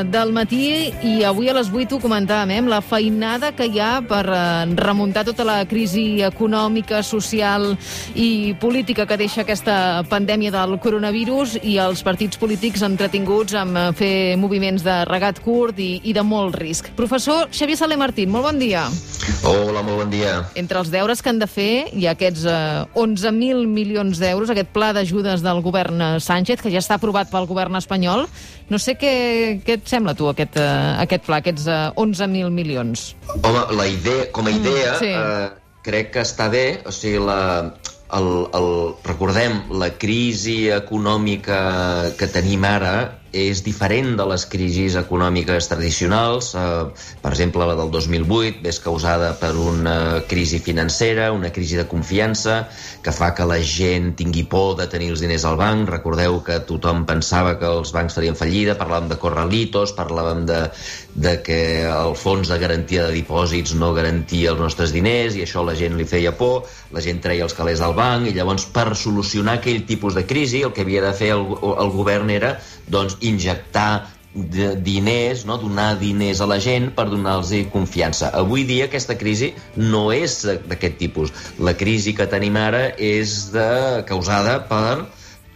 les 11 del matí i avui a les 8 ho comentàvem, eh, la feinada que hi ha per eh, remuntar tota la crisi econòmica, social i política que deixa aquesta pandèmia del coronavirus i els partits polítics entretinguts amb eh, fer moviments de regat curt i, i de molt risc. Professor Xavier Saler Martín, molt bon dia. Hola, molt bon dia. Entre els deures que han de fer hi ha aquests eh, 11.000 milions d'euros, aquest pla d'ajudes del govern Sánchez, que ja està aprovat pel govern espanyol. No sé què, què et sembla, tu, aquest, uh, aquest pla, aquests uh, 11.000 milions? Home, la idea, com a idea, Mm, sí. eh, crec que està bé. O sigui, la, el, el, recordem, la crisi econòmica que tenim ara és diferent de les crisis econòmiques tradicionals. Eh, per exemple, la del 2008 és causada per una crisi financera, una crisi de confiança, que fa que la gent tingui por de tenir els diners al banc. Recordeu que tothom pensava que els bancs farien fallida, parlàvem de corralitos, parlàvem de, de que el fons de garantia de dipòsits no garantia els nostres diners i això la gent li feia por, la gent treia els calés al banc i llavors per solucionar aquell tipus de crisi el que havia de fer el, el govern era doncs, injectar de diners, no? donar diners a la gent per donar-los confiança. Avui dia aquesta crisi no és d'aquest tipus. La crisi que tenim ara és de, causada per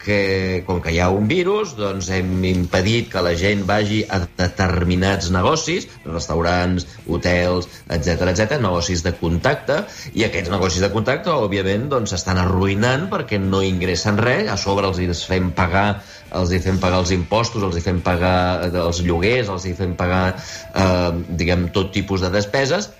que, com que hi ha un virus, doncs hem impedit que la gent vagi a determinats negocis, restaurants, hotels, etc etc, negocis de contacte, i aquests negocis de contacte, òbviament, doncs s'estan arruïnant perquè no ingressen res, a sobre els hi fem pagar els hi fem pagar els impostos, els hi fem pagar els lloguers, els hi fem pagar, eh, diguem, tot tipus de despeses,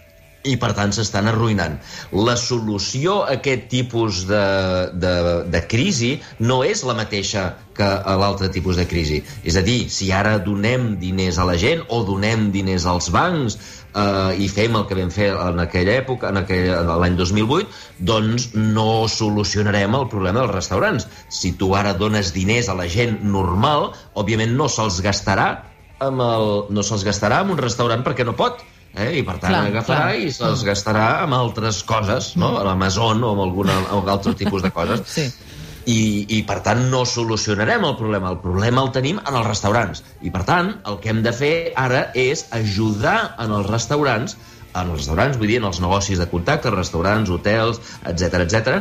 i per tant s'estan arruïnant. La solució a aquest tipus de, de, de crisi no és la mateixa que a l'altre tipus de crisi. És a dir, si ara donem diners a la gent o donem diners als bancs eh, i fem el que vam fer en aquella època, en l'any 2008, doncs no solucionarem el problema dels restaurants. Si tu ara dones diners a la gent normal, òbviament no se'ls gastarà amb el, no se'ls gastarà en un restaurant perquè no pot eh? i per tant Clar, agafarà clar. i se'ls gastarà amb altres coses, no? a l'Amazon o amb algun amb altre tipus de coses. Sí. I, I, per tant, no solucionarem el problema. El problema el tenim en els restaurants. I, per tant, el que hem de fer ara és ajudar en els restaurants, en els restaurants, vull dir, en els negocis de contacte, restaurants, hotels, etc etc,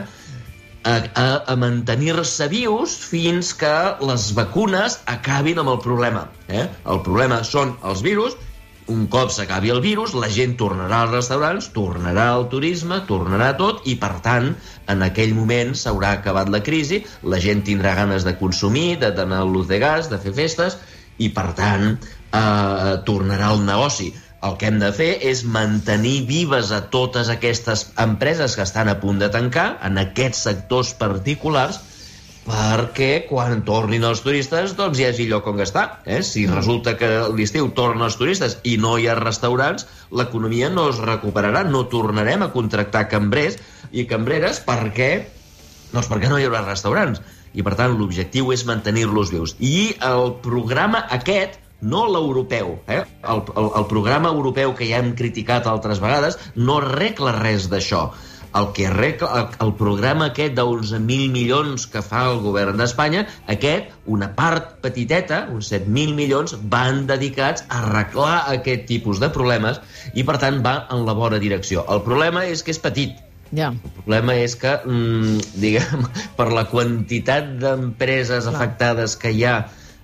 a, a, a mantenir-se vius fins que les vacunes acabin amb el problema. Eh? El problema són els virus un cop s'acabi el virus, la gent tornarà als restaurants, tornarà al turisme, tornarà tot, i per tant, en aquell moment s'haurà acabat la crisi, la gent tindrà ganes de consumir, de tenir luz de gas, de fer festes, i per tant, eh, tornarà el negoci. El que hem de fer és mantenir vives a totes aquestes empreses que estan a punt de tancar, en aquests sectors particulars, perquè quan tornin els turistes doncs hi hagi lloc on gastar. Eh? Si resulta que l'estiu tornen els turistes i no hi ha restaurants, l'economia no es recuperarà, no tornarem a contractar cambrers i cambreres perquè, doncs perquè no hi haurà restaurants. I per tant l'objectiu és mantenir-los vius. I el programa aquest no l'europeu. Eh? El, el, el programa europeu que ja hem criticat altres vegades no arregla res d'això. El que arregla, el, el programa aquest d'11.000 milions que fa el govern d'Espanya, aquest, una part petiteta, uns 7.000 milions, van dedicats a arreglar aquest tipus de problemes i, per tant, va en la bona direcció. El problema és que és petit, Ja. el problema és que, mm, diguem, per la quantitat d'empreses afectades que hi ha,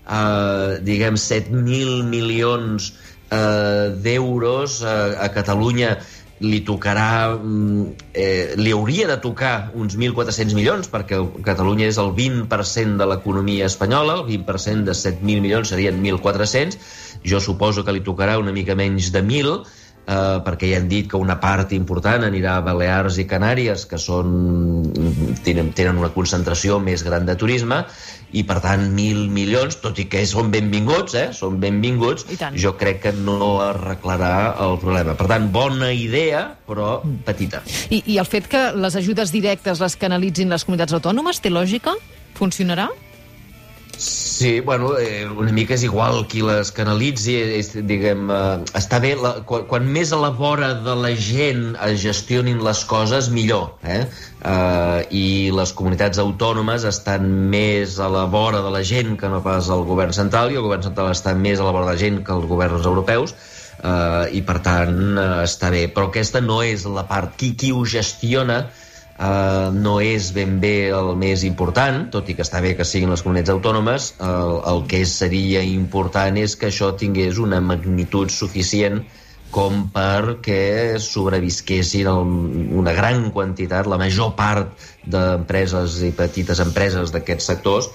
eh, diguem, 7.000 milions eh, d'euros eh, a Catalunya li tocarà, mm, eh, li hauria de tocar uns 1.400 milions, perquè Catalunya és el 20% de l'economia espanyola, el 20% de 7.000 milions serien 1.400, jo suposo que li tocarà una mica menys de 1.000, eh, perquè ja han dit que una part important anirà a Balears i Canàries, que són, tenen, tenen una concentració més gran de turisme, i per tant mil milions, tot i que són benvinguts, eh, són benvinguts, jo crec que no arreglarà el problema. Per tant, bona idea, però petita. I, I el fet que les ajudes directes les canalitzin les comunitats autònomes té lògica? Funcionarà? Sí, bueno, eh, una mica és igual qui les canalitzi, és, diguem, eh, està bé, la, quan, quan més a la vora de la gent es gestionin les coses, millor, eh? eh? I les comunitats autònomes estan més a la vora de la gent que no pas el govern central, i el govern central està més a la vora de la gent que els governs europeus, eh, i per tant eh, està bé. Però aquesta no és la part, qui, qui ho gestiona, Uh, no és ben bé el més important, tot i que està bé que siguin les comunitats autònomes, el, el que seria important és que això tingués una magnitud suficient com perquè sobrevisquessin el, una gran quantitat, la major part d'empreses i petites empreses d'aquests sectors,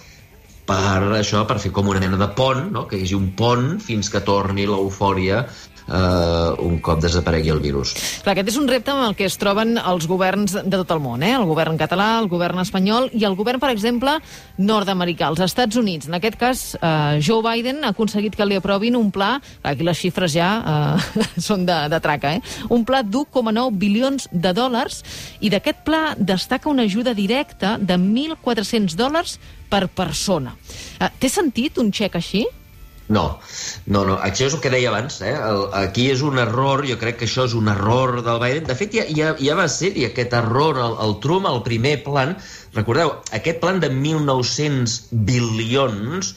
per això, per fer com una mena de pont, no? que hi hagi un pont fins que torni l'eufòria eh, un cop desaparegui el virus. Clar, aquest és un repte amb el que es troben els governs de tot el món, eh? el govern català, el govern espanyol i el govern, per exemple, nord-americà, els Estats Units. En aquest cas, eh, Joe Biden ha aconseguit que li aprovin un pla, aquí les xifres ja eh, són de, de traca, eh? un pla d'1,9 bilions de dòlars i d'aquest pla destaca una ajuda directa de 1.400 dòlars per persona. Eh, té sentit un xec així? No, no, no. Això és el que deia abans. Eh? El, aquí és un error, jo crec que això és un error del Biden. De fet, ja, ja, ja va ser-hi aquest error, el, el Trump, el primer plan. Recordeu, aquest plan de 1.900 bilions,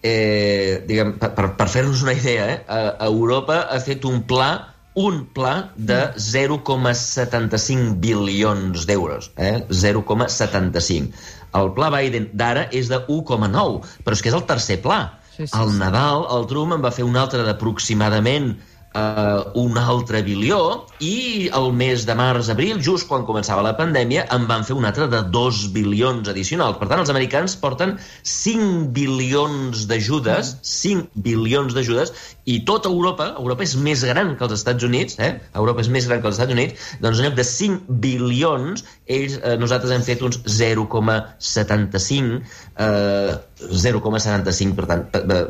eh, diguem, per, per fer-nos una idea, eh? a, a Europa ha fet un pla un pla de 0,75 bilions d'euros. Eh? 0,75. El pla Biden d'ara és de 1,9, però és que és el tercer pla. Sí, sí, al Nadal, el Trump en va fer un altre d'aproximadament eh, un altre bilió i el mes de març-abril, just quan començava la pandèmia, en van fer un altre de 2 bilions addicionals. Per tant, els americans porten 5 bilions d'ajudes, 5 bilions d'ajudes, i tota Europa, Europa és més gran que els Estats Units, eh? Europa és més gran que els Estats Units, doncs en lloc de 5 bilions, ells, eh, nosaltres hem fet uns 0,75 eh, 0,75 per tant,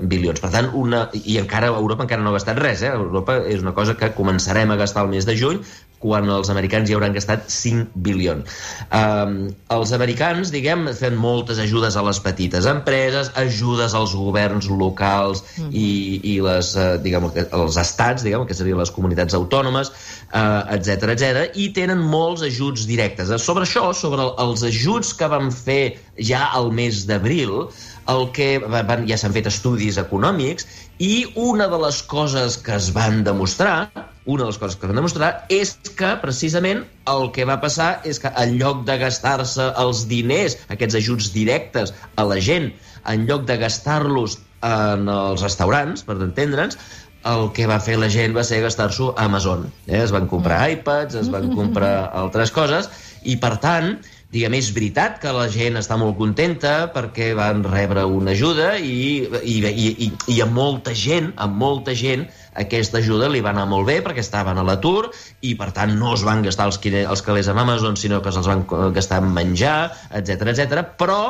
bilions. Per tant, una, i encara Europa encara no ha gastat res. Eh? Europa és una cosa que començarem a gastar el mes de juny, quan els americans hi hauran gastat 5 bilions. Um, els americans, diguem, fan moltes ajudes a les petites empreses, ajudes als governs locals mm. i, i les, uh, diguem, els estats, diguem, que serien les comunitats autònomes, etc uh, etc i tenen molts ajuts directes. Sobre això, sobre els ajuts que van fer ja al mes d'abril, el que van, ja s'han fet estudis econòmics i una de les coses que es van demostrar una de les coses que van demostrar és que, precisament, el que va passar és que en lloc de gastar-se els diners, aquests ajuts directes a la gent, en lloc de gastar-los en els restaurants, per entendre'ns, el que va fer la gent va ser gastar-s'ho a Amazon. Eh? Es van comprar mm. iPads, es van comprar altres coses, i per tant, diguem, és veritat que la gent està molt contenta perquè van rebre una ajuda i, i, i, i, i a molta gent, a molta gent, aquesta ajuda li va anar molt bé perquè estaven a l'atur i per tant no es van gastar els, els calés amb Amazon sinó que se'ls van gastar en menjar, etc etc. però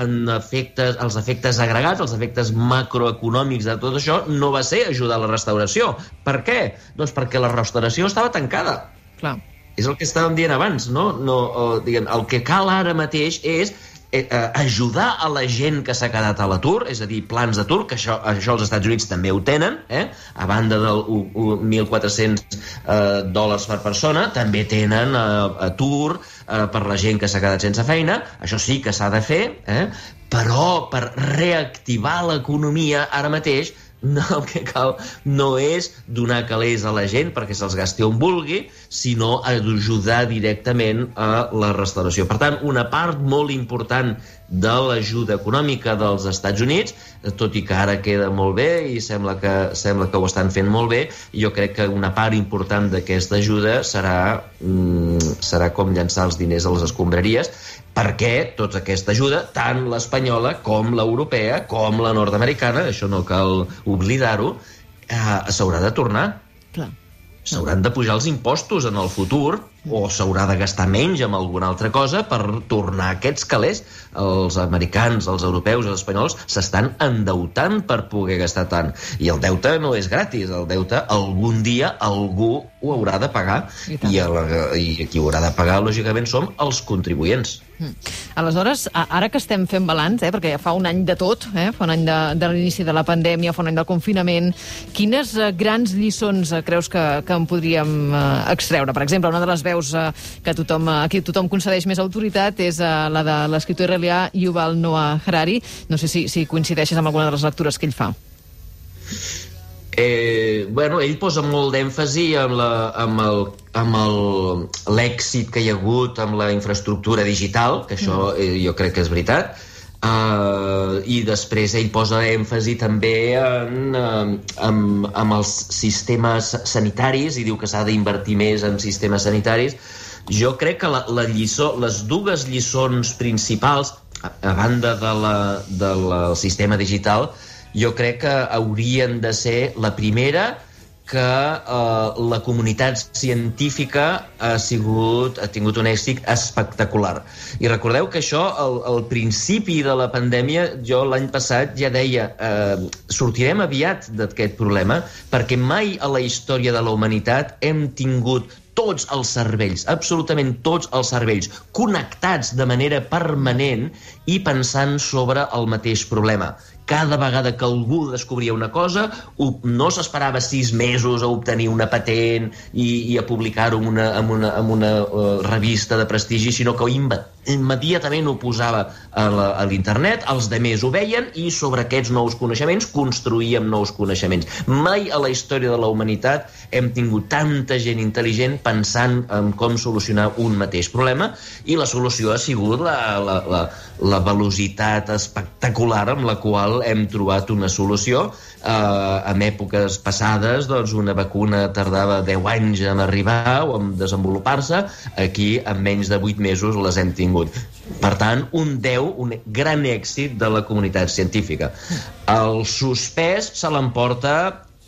en efectes, els efectes agregats, els efectes macroeconòmics de tot això, no va ser ajudar a la restauració. Per què? Doncs perquè la restauració estava tancada. Clar. És el que estàvem dient abans, no? no o, diguem, el que cal ara mateix és eh, eh, ajudar a la gent que s'ha quedat a l'atur, és a dir, plans d'atur, que això, això els Estats Units també ho tenen, eh? a banda del 1.400 eh, dòlars per persona, també tenen eh, atur eh, per la gent que s'ha quedat sense feina, això sí que s'ha de fer, eh? però per reactivar l'economia ara mateix no, el que cal no és donar calés a la gent perquè se'ls gasti on vulgui, sinó ajudar directament a la restauració. Per tant, una part molt important de l'ajuda econòmica dels Estats Units, tot i que ara queda molt bé i sembla que, sembla que ho estan fent molt bé, jo crec que una part important d'aquesta ajuda serà, mm, serà com llançar els diners a les escombraries perquè tota aquesta ajuda, tant l'espanyola com l'europea, com la nord-americana, això no cal oblidar-ho, eh, s'haurà de tornar. Clar. S'hauran de pujar els impostos en el futur o s'haurà de gastar menys amb alguna altra cosa per tornar aquests calés. Els americans, els europeus, els espanyols s'estan endeutant per poder gastar tant. I el deute no és gratis, el deute algun dia algú ho haurà de pagar i, i, el, i qui ho haurà de pagar, lògicament, som els contribuents. Mm. Aleshores, ara que estem fent balanç, eh, perquè ja fa un any de tot, eh, fa un any de, de l'inici de la pandèmia, fa un any del confinament, quines eh, grans lliçons eh, creus que, que en podríem eh, extreure? Per exemple, una de les veus eh, que tothom, a qui tothom concedeix més autoritat és eh, la de l'escriptor israelià Yuval Noah Harari. No sé si, si coincideixes amb alguna de les lectures que ell fa. Eh, bueno, ell posa molt d'èmfasi amb, la, amb, el, amb l'èxit que hi ha hagut amb la infraestructura digital, que això mm. eh, jo crec que és veritat, Uh, i després ell posa èmfasi també en, uh, amb, amb els sistemes sanitaris i diu que s'ha d'invertir més en sistemes sanitaris jo crec que la, la lliçó, les dues lliçons principals a, a banda de la, del sistema digital jo crec que haurien de ser la primera que eh, la comunitat científica ha sigut ha tingut un èxit espectacular. I recordeu que això, al, al principi de la pandèmia, jo l'any passat ja deia eh, sortirem aviat d'aquest problema perquè mai a la història de la humanitat hem tingut tots els cervells, absolutament tots els cervells, connectats de manera permanent i pensant sobre el mateix problema cada vegada que algú descobria una cosa, no s'esperava sis mesos a obtenir una patent i, i a publicar-ho en una, en una, en una uh, revista de prestigi, sinó que immediatament ho posava a l'internet, els de més ho veien i sobre aquests nous coneixements construïem nous coneixements. Mai a la història de la humanitat hem tingut tanta gent intel·ligent pensant en com solucionar un mateix problema i la solució ha sigut la, la, la, la velocitat espectacular amb la qual hem trobat una solució. Eh, en èpoques passades, doncs, una vacuna tardava 10 anys en arribar o en desenvolupar-se. Aquí, en menys de 8 mesos, les hem tingut. Per tant, un 10, un gran èxit de la comunitat científica. El suspès se l'emporta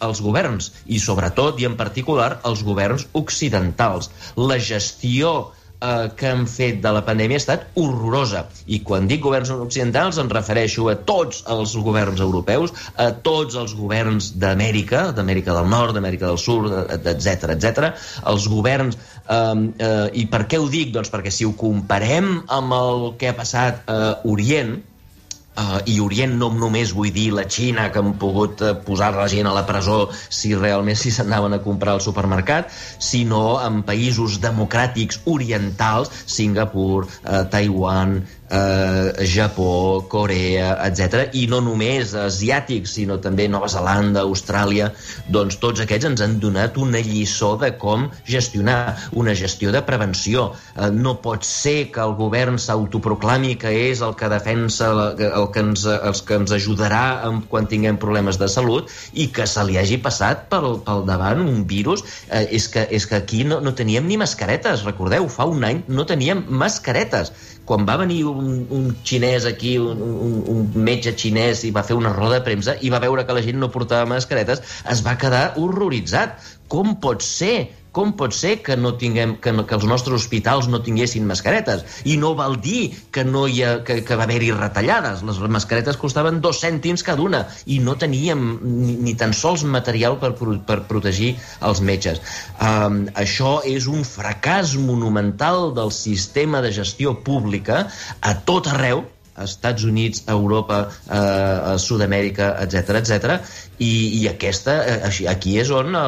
els governs, i sobretot i en particular els governs occidentals. La gestió eh, que han fet de la pandèmia ha estat horrorosa. I quan dic governs occidentals em refereixo a tots els governs europeus, a tots els governs d'Amèrica, d'Amèrica del Nord, d'Amèrica del Sud, etc etc. els governs... Eh, eh, I per què ho dic? Doncs perquè si ho comparem amb el que ha passat a Orient, Uh, I Orient no només vull dir la Xina, que han pogut uh, posar la gent a la presó si realment si s'anaven a comprar al supermercat, sinó en països democràtics orientals, Singapur, uh, Taiwan, eh, Japó, Corea, etc. I no només asiàtics, sinó també Nova Zelanda, Austràlia, doncs tots aquests ens han donat una lliçó de com gestionar, una gestió de prevenció. Eh, no pot ser que el govern s'autoproclami que és el que defensa, el que ens, els que ens ajudarà quan tinguem problemes de salut i que se li hagi passat pel, pel davant un virus. Eh, és, que, és que aquí no, no teníem ni mascaretes, recordeu, fa un any no teníem mascaretes quan va venir un, un xinès aquí, un, un, un metge xinès, i va fer una roda de premsa i va veure que la gent no portava mascaretes, es va quedar horroritzat. Com pot ser com pot ser que, no tinguem, que, no, que els nostres hospitals no tinguessin mascaretes? I no vol dir que, no hi ha, que, que va haver-hi retallades. Les mascaretes costaven dos cèntims cada una i no teníem ni, ni tan sols material per, per protegir els metges. Um, això és un fracàs monumental del sistema de gestió pública a tot arreu, Estats Units, Europa, eh, Sud-amèrica, etc etc. I, i aquesta, eh, aquí és on eh,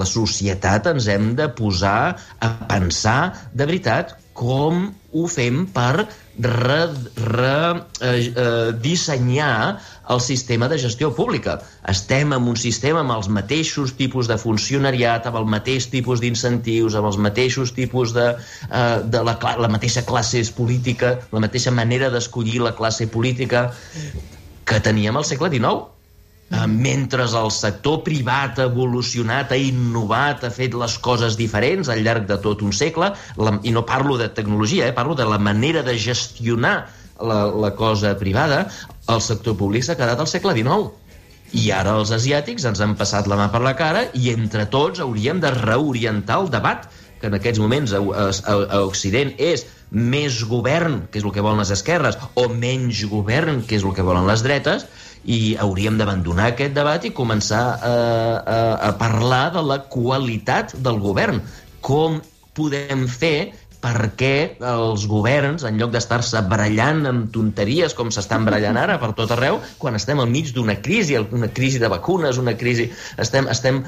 la societat ens hem de posar a pensar de veritat com ho fem per redissenyar eh, eh, el sistema de gestió pública. Estem en un sistema amb els mateixos tipus de funcionariat, amb el mateix tipus d'incentius, amb els mateixos tipus de, eh, de la, la mateixa classe política, la mateixa manera d'escollir la classe política que teníem al segle XIX. Uh, mentre el sector privat ha evolucionat, ha innovat, ha fet les coses diferents al llarg de tot un segle, la, i no parlo de tecnologia, eh, parlo de la manera de gestionar la, la cosa privada, el sector públic s'ha quedat al segle XIX. I ara els asiàtics ens han passat la mà per la cara i entre tots hauríem de reorientar el debat que en aquests moments a, a, a Occident és més govern, que és el que volen les esquerres, o menys govern, que és el que volen les dretes, i hauríem d'abandonar aquest debat i començar a, a, a parlar de la qualitat del govern. Com podem fer perquè els governs, en lloc d'estar-se barallant amb tonteries com s'estan barallant ara per tot arreu, quan estem al mig d'una crisi, una crisi de vacunes, una crisi... Estem, estem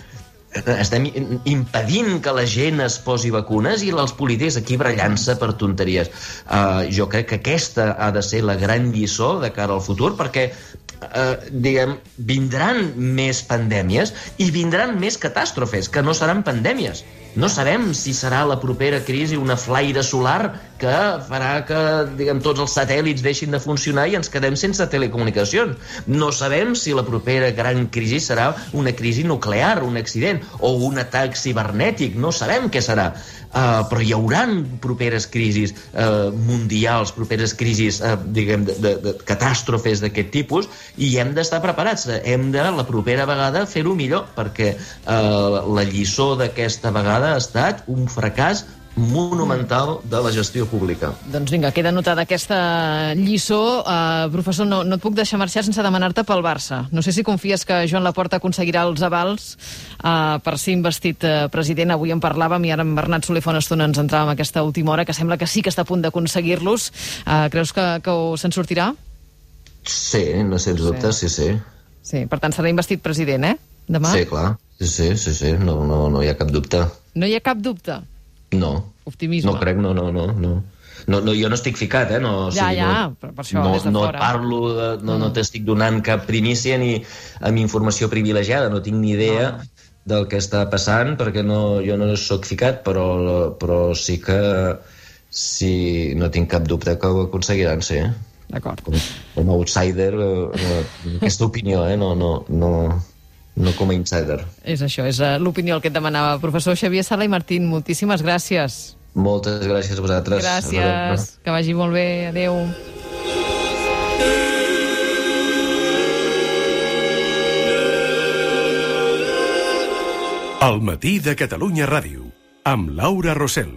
estem impedint que la gent es posi vacunes i els polítics aquí brallant-se per tonteries. Uh, jo crec que aquesta ha de ser la gran lliçó de cara al futur, perquè uh, diguem, vindran més pandèmies i vindran més catàstrofes, que no seran pandèmies. No sabem si serà la propera crisi una flaire solar que farà que diguem, tots els satèl·lits deixin de funcionar i ens quedem sense telecomunicacions. No sabem si la propera gran crisi serà una crisi nuclear, un accident, o un atac cibernètic. No sabem què serà. Uh, però hi hauran properes crisis uh, mundials, properes crisis, uh, diguem, de, de, de catàstrofes d'aquest tipus, i hem d'estar preparats. Hem de, la propera vegada, fer-ho millor, perquè uh, la lliçó d'aquesta vegada ha estat un fracàs monumental de la gestió pública. Doncs vinga, queda notada aquesta lliçó. Uh, professor, no, no et puc deixar marxar sense demanar-te pel Barça. No sé si confies que Joan Laporta aconseguirà els avals uh, per ser investit uh, president. Avui en parlàvem i ara amb Bernat Soler fa una estona ens entràvem a aquesta última hora, que sembla que sí que està a punt d'aconseguir-los. Uh, creus que, que se'n sortirà? Sí, no sens dubte, sí. sí, sí. Sí, per tant serà investit president, eh? Demà? Sí, clar. Sí, sí, sí, sí. No, no, no hi ha cap dubte. No hi ha cap dubte? No. Optimisme. No crec, no, no, no. no. No, no, jo no estic ficat, eh? No, o sigui, ja, ja, no, per això, no, des de no fora. parlo, de, no, mm. no t'estic donant cap primícia ni amb informació privilegiada, no tinc ni idea no. del que està passant, perquè no, jo no sóc ficat, però, però sí que sí, no tinc cap dubte que ho aconseguiran, sí. D'acord. Com, com a outsider, eh, aquesta opinió, eh? No, no, no, no com a insider. És això, és uh, l'opinió el que et demanava. Professor Xavier Sala i Martín, moltíssimes gràcies. Moltes gràcies a vosaltres. Gràcies, que vagi molt bé. Adéu. El matí de Catalunya Ràdio, amb Laura Rossell.